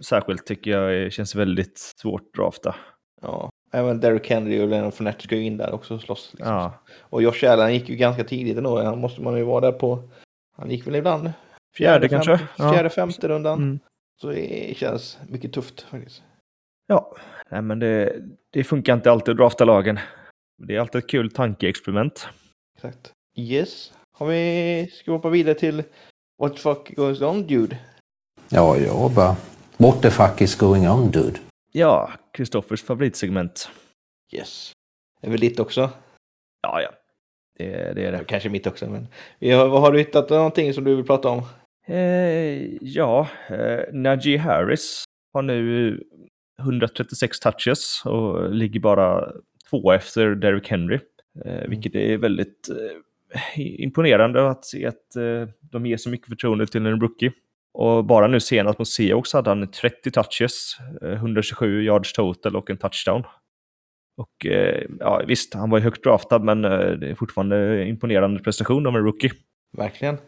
Speaker 1: särskilt tycker jag känns väldigt svårt drafta.
Speaker 2: Ja, även Derrick Henry och Leonard Fournette ska ju in där också och slåss.
Speaker 1: Liksom. Ja.
Speaker 2: Och Josh Allen gick ju ganska tidigt ändå. Han måste man ju vara där på. Han gick väl ibland
Speaker 1: Fjärde, kanske?
Speaker 2: Fjärde, ja. femte rundan. Mm. Så det känns mycket tufft faktiskt.
Speaker 1: Ja, Nej, men det, det funkar inte alltid att drafta lagen. Det är alltid ett kul tankeexperiment.
Speaker 2: Exakt. Yes. Har vi... Ska vi hoppa vidare till What the fuck goes on dude?
Speaker 3: Ja, jag bara... What the fuck is going on dude?
Speaker 1: Ja, Kristoffers favoritsegment.
Speaker 2: Yes. Det är väl ditt också?
Speaker 1: Ja, ja. Det, det är det.
Speaker 2: Kanske mitt också, men... Har, har du hittat någonting som du vill prata om?
Speaker 1: Eh, ja, eh, Najee Harris har nu 136 touches och ligger bara två efter Derrick Henry. Eh, mm. vilket är väldigt eh, imponerande att se att eh, de ger så mycket förtroende till en rookie. Och bara nu senast mot Seahawks hade han 30 touches, 127 eh, yards total och en touchdown. Och ja, visst, han var ju högt draftad, men det är fortfarande imponerande prestation av en rookie.
Speaker 2: Verkligen.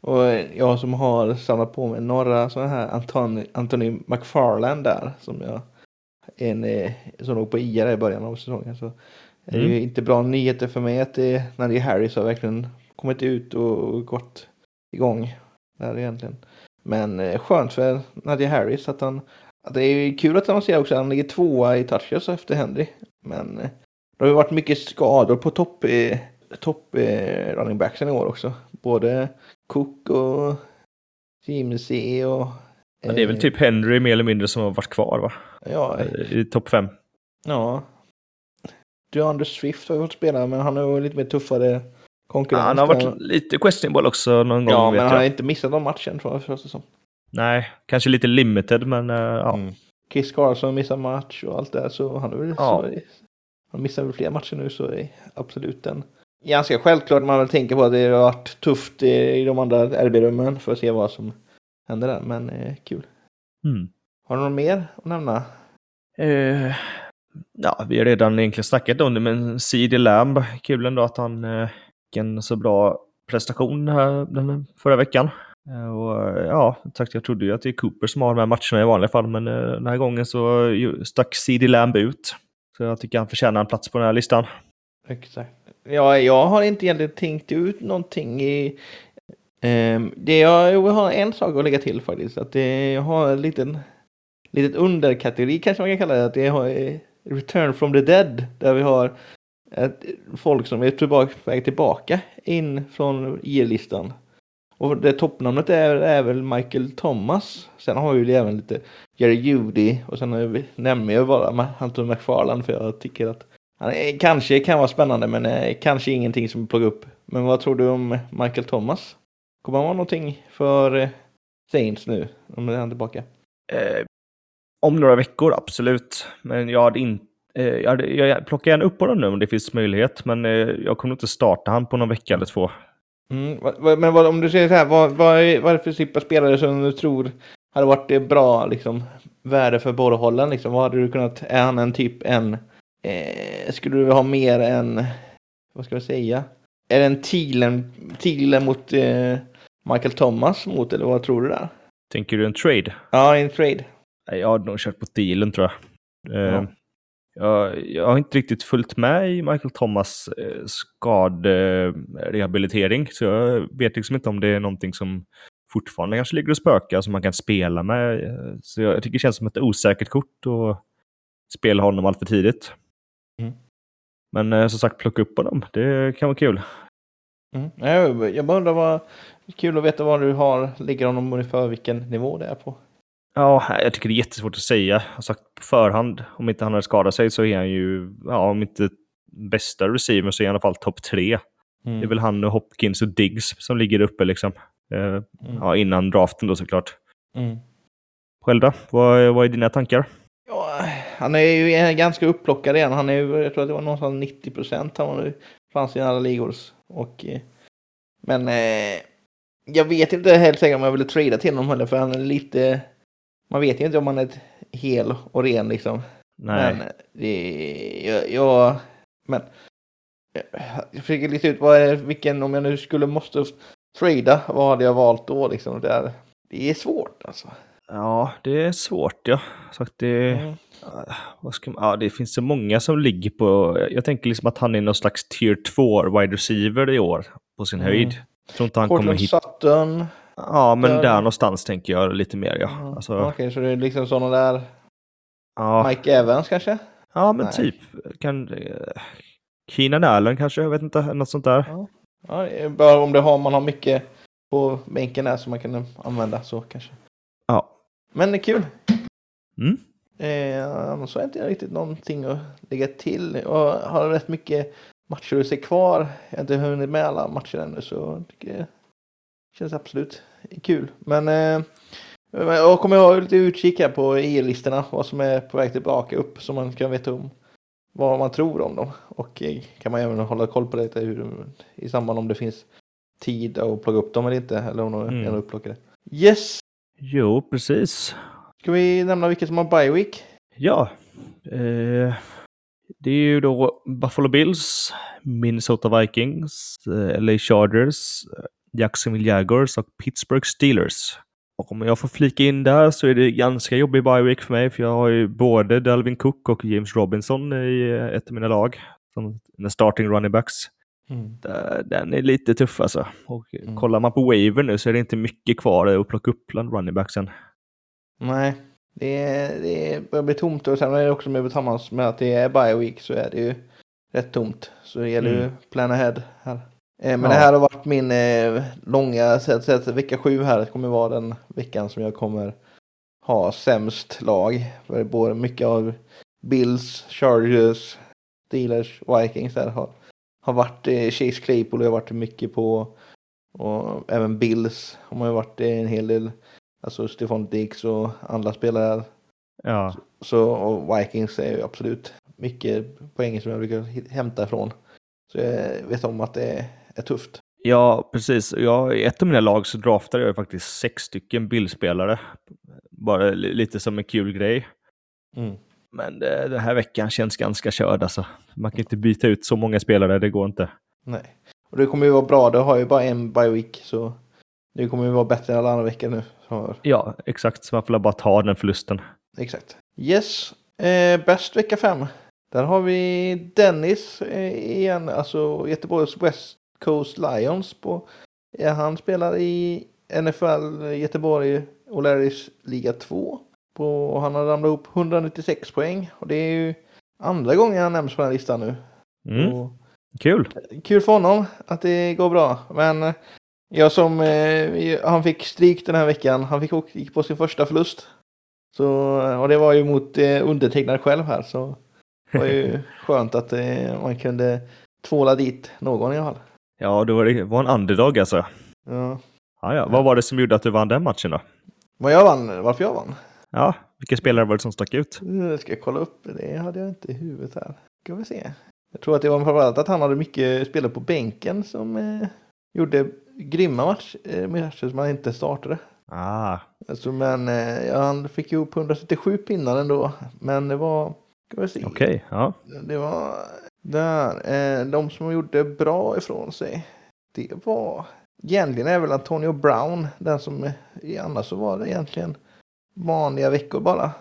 Speaker 2: Och jag som har samlat på mig några sådana här Anthony, Anthony McFarland där som jag en eh, som låg på IR i början av säsongen. Så mm. det är ju inte bra nyheter för mig att det, när det är Harris har verkligen kommit ut och gått igång där egentligen. Men eh, skönt för Nadia Harris att han att det är kul att han ser också att han ligger tvåa i touches efter Henry. Men eh, det har ju varit mycket skador på topp topp eh, running backsen i år också. Både Cook och Jimsey och...
Speaker 1: Ja, det är väl typ Henry mer eller mindre som har varit kvar va?
Speaker 2: Ja.
Speaker 1: I topp fem.
Speaker 2: Ja. DeAndre Swift har fått spela men han har lite mer tuffare konkurrens. Ja,
Speaker 1: han har varit lite questionable också någon gång.
Speaker 2: Ja, men han har inte missat någon match än tror jag. Första som.
Speaker 1: Nej, kanske lite limited men uh, ja. Mm.
Speaker 2: Chris Carlson missar match och allt det så han, är väl, ja. så, han missar väl fler matcher nu så är absolut en ganska självklart man väl tänker på att det har varit tufft i de andra RB-rummen för att se vad som händer där. Men eh, kul.
Speaker 1: Mm.
Speaker 2: Har du något mer att nämna?
Speaker 1: Eh, ja, vi har redan egentligen snackat om det, men CD Lamb, kul ändå att han eh, fick en så bra prestation här den förra veckan. Eh, och, ja, sagt, jag trodde ju att det är Cooper som har de här matcherna i vanliga fall, men eh, den här gången så stack CD Lamb ut. Så jag tycker han förtjänar en plats på den här listan.
Speaker 2: Exakt. Ja, jag har inte egentligen tänkt ut någonting i... Eh, det jag, jag har en sak att lägga till faktiskt. Att det, jag har en liten litet underkategori kanske man kan kalla det. Att det har eh, Return from the Dead. Där vi har ett, folk som är tillbaka, på väg tillbaka in från IR-listan. Och det toppnamnet är, är väl Michael Thomas. Sen har vi även lite Jerry Judy och sen nämner jag bara Anton McFarland för jag tycker att kanske kan vara spännande men är kanske ingenting som pluggar upp. Men vad tror du om Michael Thomas? Kommer han vara någonting för eh, Saints nu? Om han är tillbaka?
Speaker 1: Eh, om några veckor, absolut. Men jag hade inte eh, jag, hade, jag plockar gärna upp honom nu om det finns möjlighet, men eh, jag kommer inte starta han på någon vecka eller två.
Speaker 2: Mm, men vad, om du säger så här, vad, vad, är, vad är det för typ av spelare som du tror hade varit bra liksom, värde för båda hållen? Liksom? Vad hade du kunnat, är han en typ en, eh, skulle du ha mer än, vad ska jag säga, är det en Thielen, Thielen mot eh, Michael Thomas mot, eller vad tror du där?
Speaker 1: Tänker du en trade?
Speaker 2: Ja, en trade.
Speaker 1: Jag hade nog kört på Thielen tror jag. Eh, ja. Jag, jag, har inte riktigt följt med i Michael Thomas eh, skaderehabilitering, så jag vet liksom inte om det är någonting som fortfarande kanske ligger och spökar som man kan spela med. Så jag tycker det känns som ett osäkert kort att spela honom allt för tidigt. Men eh, som sagt, plocka upp honom, det kan vara kul.
Speaker 2: Mm. Jag, jag bara undrar vad, kul att veta vad du har, ligger honom ungefär vilken nivå det är på.
Speaker 1: Ja, jag tycker det är jättesvårt att säga. Jag har sagt på förhand, om inte han hade skadat sig så är han ju, ja, om inte bästa receiver så är han i alla fall topp tre. Mm. Det är väl han och Hopkins och Diggs som ligger uppe liksom. Eh, mm. Ja, innan draften då såklart. Mm. Själv då? Vad, vad är dina tankar?
Speaker 2: Han är ju ganska upplockad igen. Han är ju, jag tror att det var någonstans 90 procent han nu fanns i alla ligor. Och, eh, men eh, jag vet inte helt säkert om jag ville trada till honom heller för han är lite man vet ju inte om man är hel och ren liksom. Nej. Men det, jag, jag men jag försöker lista ut vad är, vilken, om jag nu skulle måste trada, vad hade jag valt då liksom? Det är, det är svårt alltså.
Speaker 1: Ja, det är svårt ja. Så det, mm. vad ska man, ja, det finns så många som ligger på, jag tänker liksom att han är någon slags tier 2 wide receiver i år på sin mm. höjd. Jag tror inte han Portland kommer hit.
Speaker 2: Sutton.
Speaker 1: Ja, men där, där någonstans tänker jag lite mer ja. Mm.
Speaker 2: Alltså... Okej, okay, så det är liksom sådana där ja. Mike Evans kanske?
Speaker 1: Ja, men Nej. typ. Kan... Keenan Allen kanske, jag vet inte, något sånt där.
Speaker 2: Ja, ja bara om det har, man har mycket på bänken där som man kan använda så kanske. Men det är kul.
Speaker 1: Mm.
Speaker 2: Eh, annars har jag inte riktigt någonting att lägga till. Jag har rätt mycket matcher att se kvar. Jag har inte hunnit med alla matcher ännu så tycker Känns absolut kul. Men eh, jag kommer ha lite utkik här på e-listorna. Vad som är på väg tillbaka upp. Så man kan veta om vad man tror om dem. Och eh, kan man även hålla koll på det hur, i samband om det finns tid att plocka upp dem eller inte. Eller om de är mm. upplockade. Yes!
Speaker 1: Jo, precis.
Speaker 2: Ska vi nämna vilka som har bye week?
Speaker 1: Ja. Eh, det är ju då Buffalo Bills, Minnesota Vikings, eh, LA Chargers, Jacksonville Jaguars och Pittsburgh Steelers. Och om jag får flika in där så är det ganska jobbig bye week för mig, för jag har ju både Dalvin Cook och James Robinson i ett av mina lag, som starting running backs. Mm. Den är lite tuff alltså. Och mm. kollar man på Waver nu så är det inte mycket kvar att plocka upp bland running backsen.
Speaker 2: Nej, det, är, det börjar bli tomt och sen är det också med tillsammans med att det är bye week så är det ju rätt tomt. Så det gäller ju mm. plan ahead här. Eh, men ja. det här har varit min eh, långa, så att vecka sju här kommer vara den veckan som jag kommer ha sämst lag. För både mycket av Bills, Chargers, Steelers, Vikings där har, har varit eh, Chase Claypool har varit mycket på. Och även Bills har man ju varit en hel del. Alltså Stefan Diggs och andra spelare.
Speaker 1: Ja.
Speaker 2: Så, och Vikings är ju absolut mycket poäng som jag brukar hämta ifrån. Så jag vet om att det är tufft.
Speaker 1: Ja, precis. Jag, I ett av mina lag så draftade jag faktiskt sex stycken bildspelare. Bara lite som en kul grej. Mm. Men det, den här veckan känns ganska körd alltså. Man kan inte byta ut så många spelare, det går inte.
Speaker 2: Nej. Och det kommer ju vara bra, du har ju bara en by week så det kommer ju vara bättre än alla andra veckor nu.
Speaker 1: Ja, exakt. Så man får bara ta den förlusten.
Speaker 2: Exakt. Yes, eh, bäst vecka fem. Där har vi Dennis eh, igen, alltså Göteborgs West Coast Lions. På, ja, han spelar i NFL Göteborg O'Larrys liga 2. På, och han har ramlat upp 196 poäng. Och det är ju andra gången han nämns på den här listan nu.
Speaker 1: Mm. Och, kul!
Speaker 2: Kul för honom att det går bra. Men jag som, eh, han fick stryk den här veckan. Han fick gick på sin första förlust. Så, och det var ju mot eh, undertecknad själv här. Så det var ju skönt att eh, man kunde tvåla dit någon i alla fall.
Speaker 1: Ja, det var, det var en underdog alltså.
Speaker 2: Ja.
Speaker 1: Ja, ja. Vad var det som gjorde att du vann den matchen då?
Speaker 2: Vad jag vann? Varför jag vann?
Speaker 1: Ja, vilka spelare var det som stack ut?
Speaker 2: Jag ska kolla upp. Det hade jag inte i huvudet här. Ska vi se. Jag tror att det var framförallt att han hade mycket spelare på bänken som eh, gjorde grymma match, eh, matcher som han inte startade.
Speaker 1: Ah.
Speaker 2: Alltså, men eh, han fick ihop 137 pinnar ändå. Men det var, ska vi se.
Speaker 1: Okej, okay, ja.
Speaker 2: Det var där. Eh, de som gjorde bra ifrån sig. Det var egentligen är väl Antonio Brown den som annars så var det egentligen vanliga veckor bara.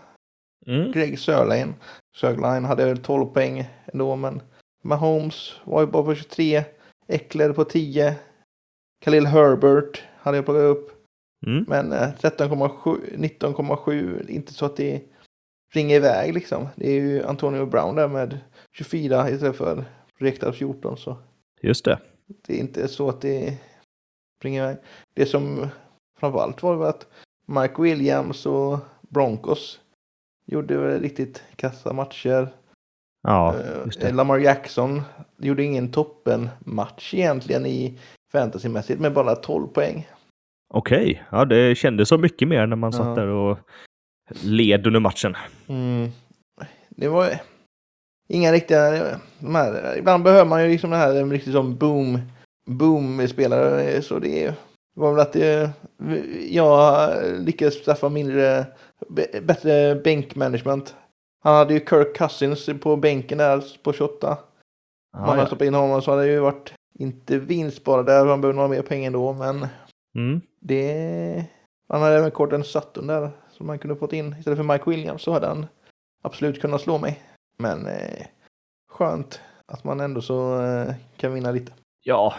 Speaker 1: Mm.
Speaker 2: Greg Sörlein. Sörlein hade väl 12 poäng ändå men Mahomes var ju bara på 23. Eckler på 10. Khalil Herbert hade jag plockat upp.
Speaker 1: Mm.
Speaker 2: Men 13,7, 19,7, inte så att det ringer iväg liksom. Det är ju Antonio Brown där med 24 istället för riktad 14. Så.
Speaker 1: Just det.
Speaker 2: Det är inte så att det ringer iväg. Det som framförallt var att Mike Williams och Broncos gjorde väl riktigt kassa matcher.
Speaker 1: Ja, det.
Speaker 2: Lamar Jackson gjorde ingen toppen-match egentligen i fantasymässigt med bara 12 poäng.
Speaker 1: Okej, okay. ja det kändes så mycket mer när man ja. satt där och led under matchen.
Speaker 2: Mm. Det var inga riktiga, de här, ibland behöver man ju liksom det här riktigt som boom, boom-spelare. Så det var väl att det, jag lyckades skaffa mindre, bättre bänkmanagement. Han hade ju Kirk Cousins på bänken där på 28. Om man hade stoppat in honom så hade det ju varit inte vinst bara där, han behöver några mer pengar ändå, men
Speaker 1: mm.
Speaker 2: det... Han hade även Corden Sutton där som man kunde fått in istället för Mike Williams så hade han absolut kunnat slå mig. Men eh, skönt att man ändå så eh, kan vinna lite.
Speaker 1: Ja,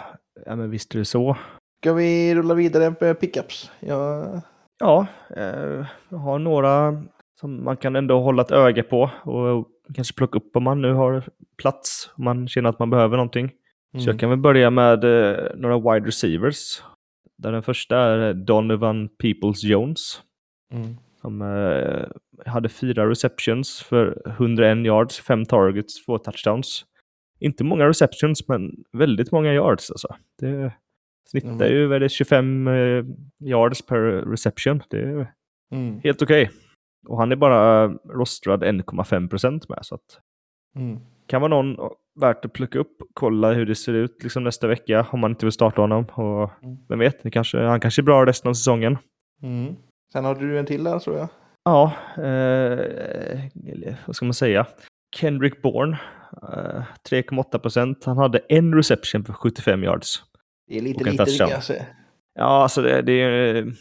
Speaker 1: ja, men visst är det så.
Speaker 2: Ska vi rulla vidare på pickups? Jag...
Speaker 1: Ja, eh, jag har några som man kan ändå hålla ett öga på och kanske plocka upp om man nu har plats, om man känner att man behöver någonting. Mm. Så jag kan väl börja med eh, några wide receivers. Där den första är Donovan Peoples Jones.
Speaker 2: Mm.
Speaker 1: Som eh, hade fyra receptions för 101 yards, fem targets, två touchdowns. Inte många receptions, men väldigt många yards alltså. Det snittar mm. ju väldigt 25 eh, yards per reception. Det är
Speaker 2: mm.
Speaker 1: helt okej. Okay. Och han är bara rostrad 1,5 procent med. Så att
Speaker 2: mm.
Speaker 1: kan vara någon värt att plocka upp och kolla hur det ser ut liksom nästa vecka om man inte vill starta honom. Och mm. Vem vet, kanske, han kanske är bra resten av säsongen.
Speaker 2: Mm. Sen har du en till där tror jag.
Speaker 1: Ja, eh, vad ska man säga? Kendrick Bourne, eh, 3,8 procent. Han hade en reception för 75 yards.
Speaker 2: Det är lite lite kan jag säga.
Speaker 1: Ja, alltså det, det är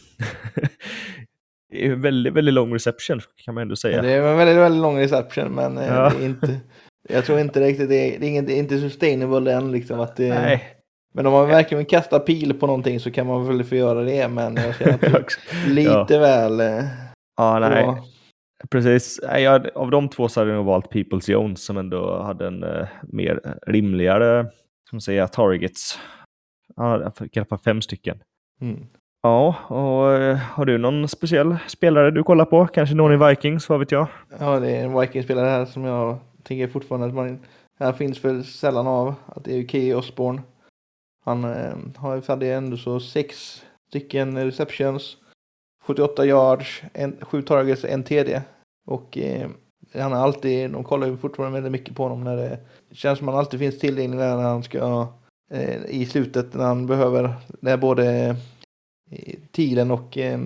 Speaker 1: det är väldigt, väldigt lång reception kan man ändå säga.
Speaker 2: Ja, det är en väldigt, väldigt lång reception, men eh, ja. det är inte, jag tror inte riktigt det är, det är, inte, inte sustainable än. Liksom, att det,
Speaker 1: Nej.
Speaker 2: Men om man verkligen vill kasta pil på någonting så kan man väl få göra det, men jag känner att lite ja. väl... Eh,
Speaker 1: ja, nej. Precis. Jag, av de två så hade jag nog valt Peoples Jones som ändå hade en uh, mer rimligare, som säga, targets. Han fick i alla fall fem stycken.
Speaker 2: Mm.
Speaker 1: Ja, och uh, har du någon speciell spelare du kollar på? Kanske någon i Vikings, vad vet jag?
Speaker 2: Ja, det är en Vikings-spelare här som jag tänker fortfarande att man här finns väl sällan av att det är Key Osborne. Han eh, har hade ändå så sex stycken receptions, 78 yards, en, sju targets, en TD. Och eh, han är alltid, de kollar ju fortfarande väldigt mycket på honom när det känns som han alltid finns tillgänglig när han ska eh, i slutet när han behöver, när både eh, tiden och eh,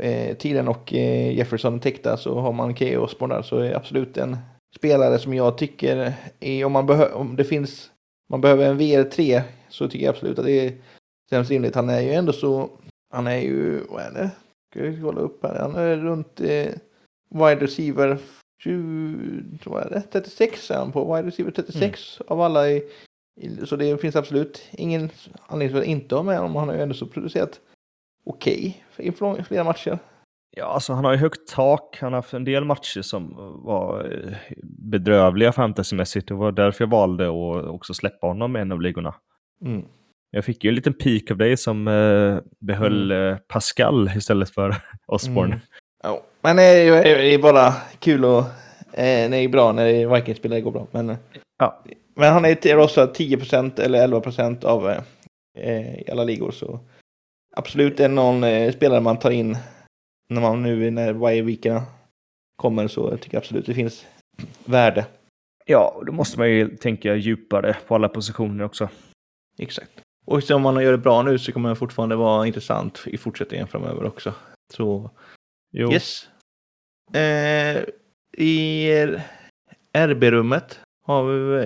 Speaker 2: eh, tiden och eh, Jefferson täckta så har man Keyyo Osborne där så är absolut en spelare som jag tycker är, om man behöver, om det finns, man behöver en VR3 så tycker jag absolut att det känns rimligt. Han är ju ändå så, han är ju, vad är det? Ska vi kolla upp här, han är runt eh, wide receiver 20, vad är det? 36 är han på, wide receiver 36 mm. av alla i, så det finns absolut ingen anledning att inte ha med honom. Han har ju ändå så producerat okej okay i flera matcher.
Speaker 1: Ja, alltså han har ju högt tak. Han har haft en del matcher som var eh, bedrövliga fantasymässigt. Det var därför jag valde att också släppa honom i en av ligorna. Mm. Jag fick ju en liten peak av dig som eh, behöll mm. Eh, Pascal istället för Osborne. Mm.
Speaker 2: Ja, men det är bara kul och eh, det är bra när Vikings spelar, det går bra. Men, ja. Men han är också 10% eller 11% av eh, i alla ligor. Så absolut är någon eh, spelare man tar in när man nu när bye kommer så tycker jag absolut det finns värde.
Speaker 1: Ja, då måste man ju tänka djupare på alla positioner också.
Speaker 2: Exakt. Och om man gör det bra nu så kommer det fortfarande vara intressant i fortsättningen framöver också. Så, jo. yes. Eh, I RB-rummet har vi,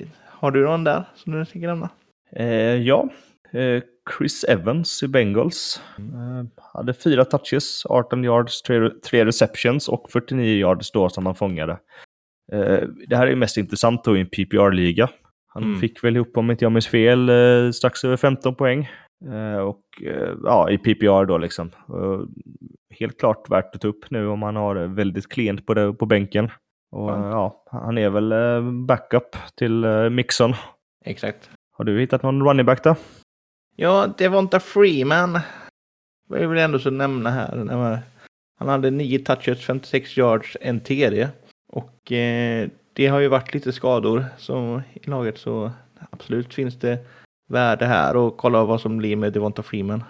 Speaker 2: eh, har du någon där som du tänker nämna?
Speaker 1: Eh, ja, eh, Chris Evans i Bengals. Mm. hade fyra touches, 18 yards, tre, receptions och 49 yards då som han fångade. Det här är mest intressant då i en PPR-liga. Han mm. fick väl ihop, om inte jag minns fel, strax över 15 poäng. Och ja, i PPR då liksom. Helt klart värt att ta upp nu om man har väldigt klent på, det, på bänken. Och mm. ja, han är väl backup till Mixon.
Speaker 2: Exakt.
Speaker 1: Har du hittat någon running back då?
Speaker 2: Ja, Devonta Freeman. Jag vill ändå så nämna här. Han hade 9 touches, 56 yards, en TD. Och eh, det har ju varit lite skador så i laget så absolut finns det värde här och kolla vad som blir med Devonta Freeman.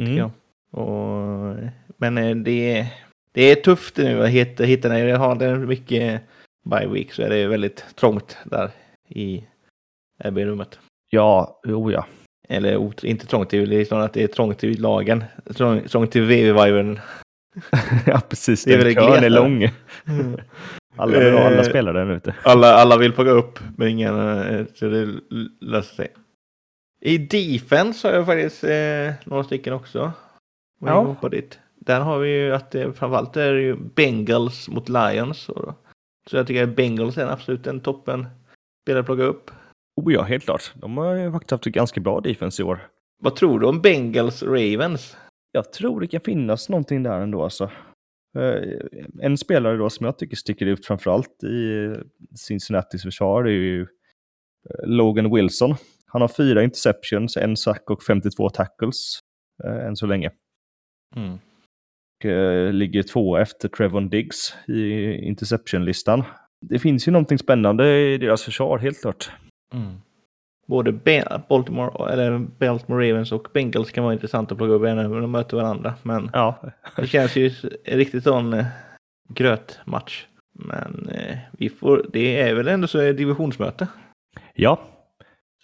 Speaker 2: Mm. Och, men eh, det, det är tufft nu att hitta, hitta när jag har det mycket bye week så är det väldigt trångt där i RB-rummet.
Speaker 1: Ja, oh ja.
Speaker 2: Eller inte trångt det är snarare att det är trångt till lagen. Trång, trångt till VV-vibern.
Speaker 1: ja, precis. Det är den kön är lång. alla, vill ha, alla eh, spelar den ute.
Speaker 2: Alla, alla vill plocka upp, men ingen... Eh, så det löser sig. I defense har jag faktiskt eh, några stycken också. Ja. På dit. Där har vi ju att det framförallt är det ju Bengals mot Lions. Så jag tycker att Bengals är absolut en toppen spelare att plocka upp.
Speaker 1: Oh ja, helt klart. De har ju faktiskt haft ganska bra defense i år.
Speaker 2: Vad tror du om Bengals Ravens?
Speaker 1: Jag tror det kan finnas någonting där ändå alltså. Eh, en spelare då som jag tycker sticker ut framförallt i Cincinnatis försvar är ju eh, Logan Wilson. Han har fyra interceptions, en sack och 52 tackles eh, än så länge. Mm. Och, ligger två efter Trevon Diggs i interception-listan. Det finns ju någonting spännande i deras försvar, helt klart. Mm.
Speaker 2: Både Baltimore, eller Baltimore Ravens och Bengals kan vara intressant att plocka upp när de möter varandra. Men ja. det känns ju en riktigt sån eh, grötmatch. Men eh, vi får, det är väl ändå så är divisionsmöte.
Speaker 1: Ja,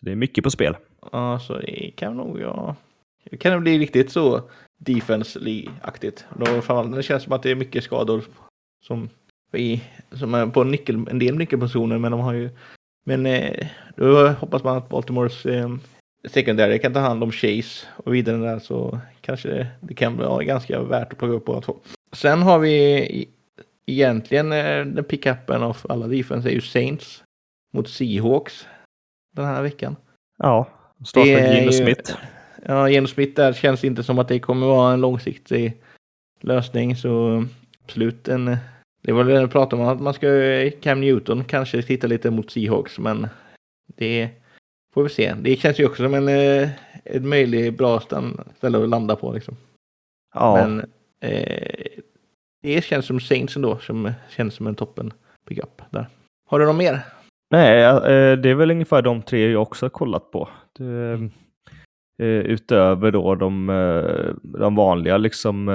Speaker 1: så det är mycket på spel.
Speaker 2: Ja, så det kan nog ja. Det kan bli riktigt så defense-aktigt. Det känns som att det är mycket skador som, i, som är på nyckel, en del nyckelpersoner, men de har ju men eh, då hoppas man att Baltimores eh, secondary kan ta hand om Chase och vidare där så kanske det, det kan vara ganska värt att plocka upp båda två. Sen har vi egentligen eh, den pickupen av alla defense är ju Saints mot Seahawks den här veckan.
Speaker 1: Ja, startar Geno Smith.
Speaker 2: Ja, Geno Smith där känns inte som att det kommer vara en långsiktig lösning så absolut en det var det jag pratade om, att man ska, Cam Newton kanske titta lite mot Seahawks, men det får vi se. Det känns ju också som en, eh, en möjlig bra ställe att landa på. Liksom. Ja. Men eh, det känns som Saints ändå, som känns som en toppen pickup där. Har du något mer?
Speaker 1: Nej, eh, det är väl ungefär de tre jag också har kollat på. Det. Utöver då de, de vanliga liksom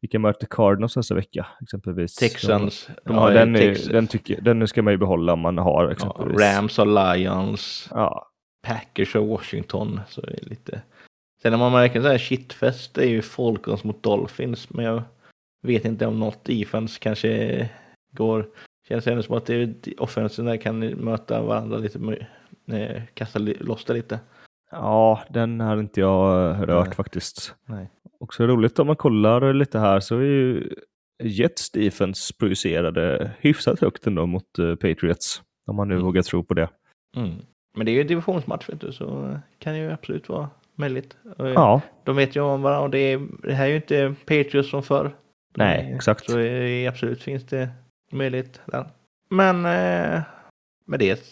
Speaker 1: Vilka möter Cardinals nästa vecka exempelvis?
Speaker 2: Texans.
Speaker 1: De ja, den, är, den, tycker, den ska man ju behålla om man har exempelvis.
Speaker 2: Ja, Rams och Lions.
Speaker 1: Ja.
Speaker 2: Packers och Washington. Så är det lite... Sen när man märker så här shitfest det är ju Falcons mot Dolphins. Men jag vet inte om något defense kanske går. Känns ändå som att det, offensen där kan möta varandra lite. Eh, kasta loss det lite.
Speaker 1: Ja, den har inte jag eh, rört Nej. faktiskt. Nej. Också roligt om man kollar lite här så är ju Jets defense projicerade hyfsat högt ändå mot uh, Patriots. Om man nu mm. vågar tro på det.
Speaker 2: Mm. Men det är ju divisionsmatch vet du, så kan ju absolut vara möjligt.
Speaker 1: Ja.
Speaker 2: De vet ju om varandra och det, är, det här är ju inte Patriots som förr.
Speaker 1: Nej, exakt.
Speaker 2: Så absolut finns det möjlighet där. Men eh, med det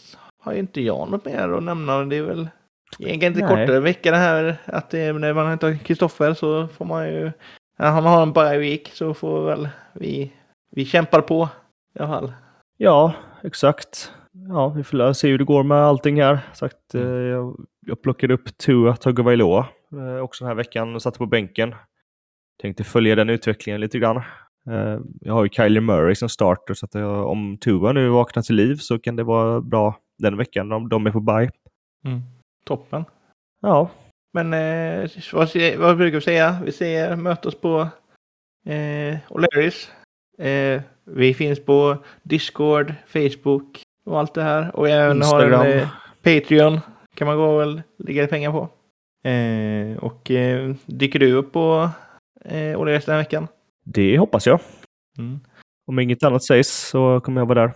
Speaker 2: har ju inte jag något mer att nämna. Det är väl egentligen inte kortare vecka det här. Att det, när man inte Kristoffer så får man ju... När han har en bye week så får väl vi... Vi kämpar på i alla fall.
Speaker 1: Ja, exakt. Ja, vi får se hur det går med allting här. Sagt, mm. eh, jag, jag plockade upp Tua Tagovailoa eh, också den här veckan och satte på bänken. Tänkte följa den utvecklingen lite grann. Eh, jag har ju Kyler Murray som starter så jag, om Tua nu vaknar till liv så kan det vara bra den veckan om de är på bye.
Speaker 2: Mm. Toppen.
Speaker 1: Ja.
Speaker 2: Men eh, vad, vad brukar vi säga? Vi säger möt oss på eh, O'Learys. Eh, vi finns på Discord, Facebook och allt det här. Och även Instagram. har en eh, Patreon. Kan man gå och lägga pengar på. Eh, och eh, dyker du upp på eh, O'Learys den här veckan?
Speaker 1: Det hoppas jag. Mm. Om inget annat sägs så kommer jag vara där.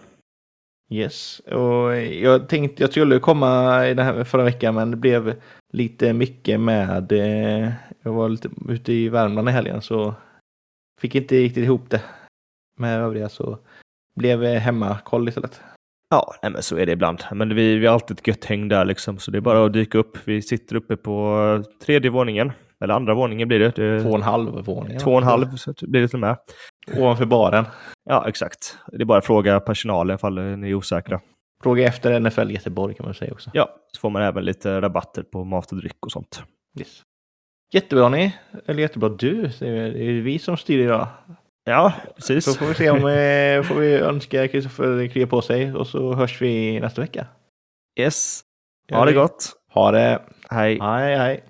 Speaker 2: Yes, och jag tänkte jag skulle komma i det här förra veckan men det blev lite mycket med, eh, jag var lite ute i Värmland i helgen så fick inte riktigt ihop det med övriga så blev hemmakoll istället.
Speaker 1: Ja, nej, men så är det ibland. Men vi, vi har alltid ett gött häng där liksom, så det är bara att dyka upp. Vi sitter uppe på tredje våningen, eller andra våningen blir det. det
Speaker 2: två och en halv våning.
Speaker 1: Två och en halv så blir det till och med.
Speaker 2: Ovanför baren.
Speaker 1: Ja, exakt. Det är bara att fråga personalen ifall ni är osäkra.
Speaker 2: Fråga efter NFL Göteborg kan man säga också.
Speaker 1: Ja, så får man även lite rabatter på mat och dryck och sånt.
Speaker 2: Yes. Jättebra ni, eller jättebra du. Det är vi som styr idag.
Speaker 1: Ja, precis.
Speaker 2: Så får vi se om eh, får vi önska Kristoffer kriga på sig och så hörs vi nästa vecka.
Speaker 1: Yes. Ha det gott.
Speaker 2: Ha det.
Speaker 1: Hej.
Speaker 2: Hej, hej.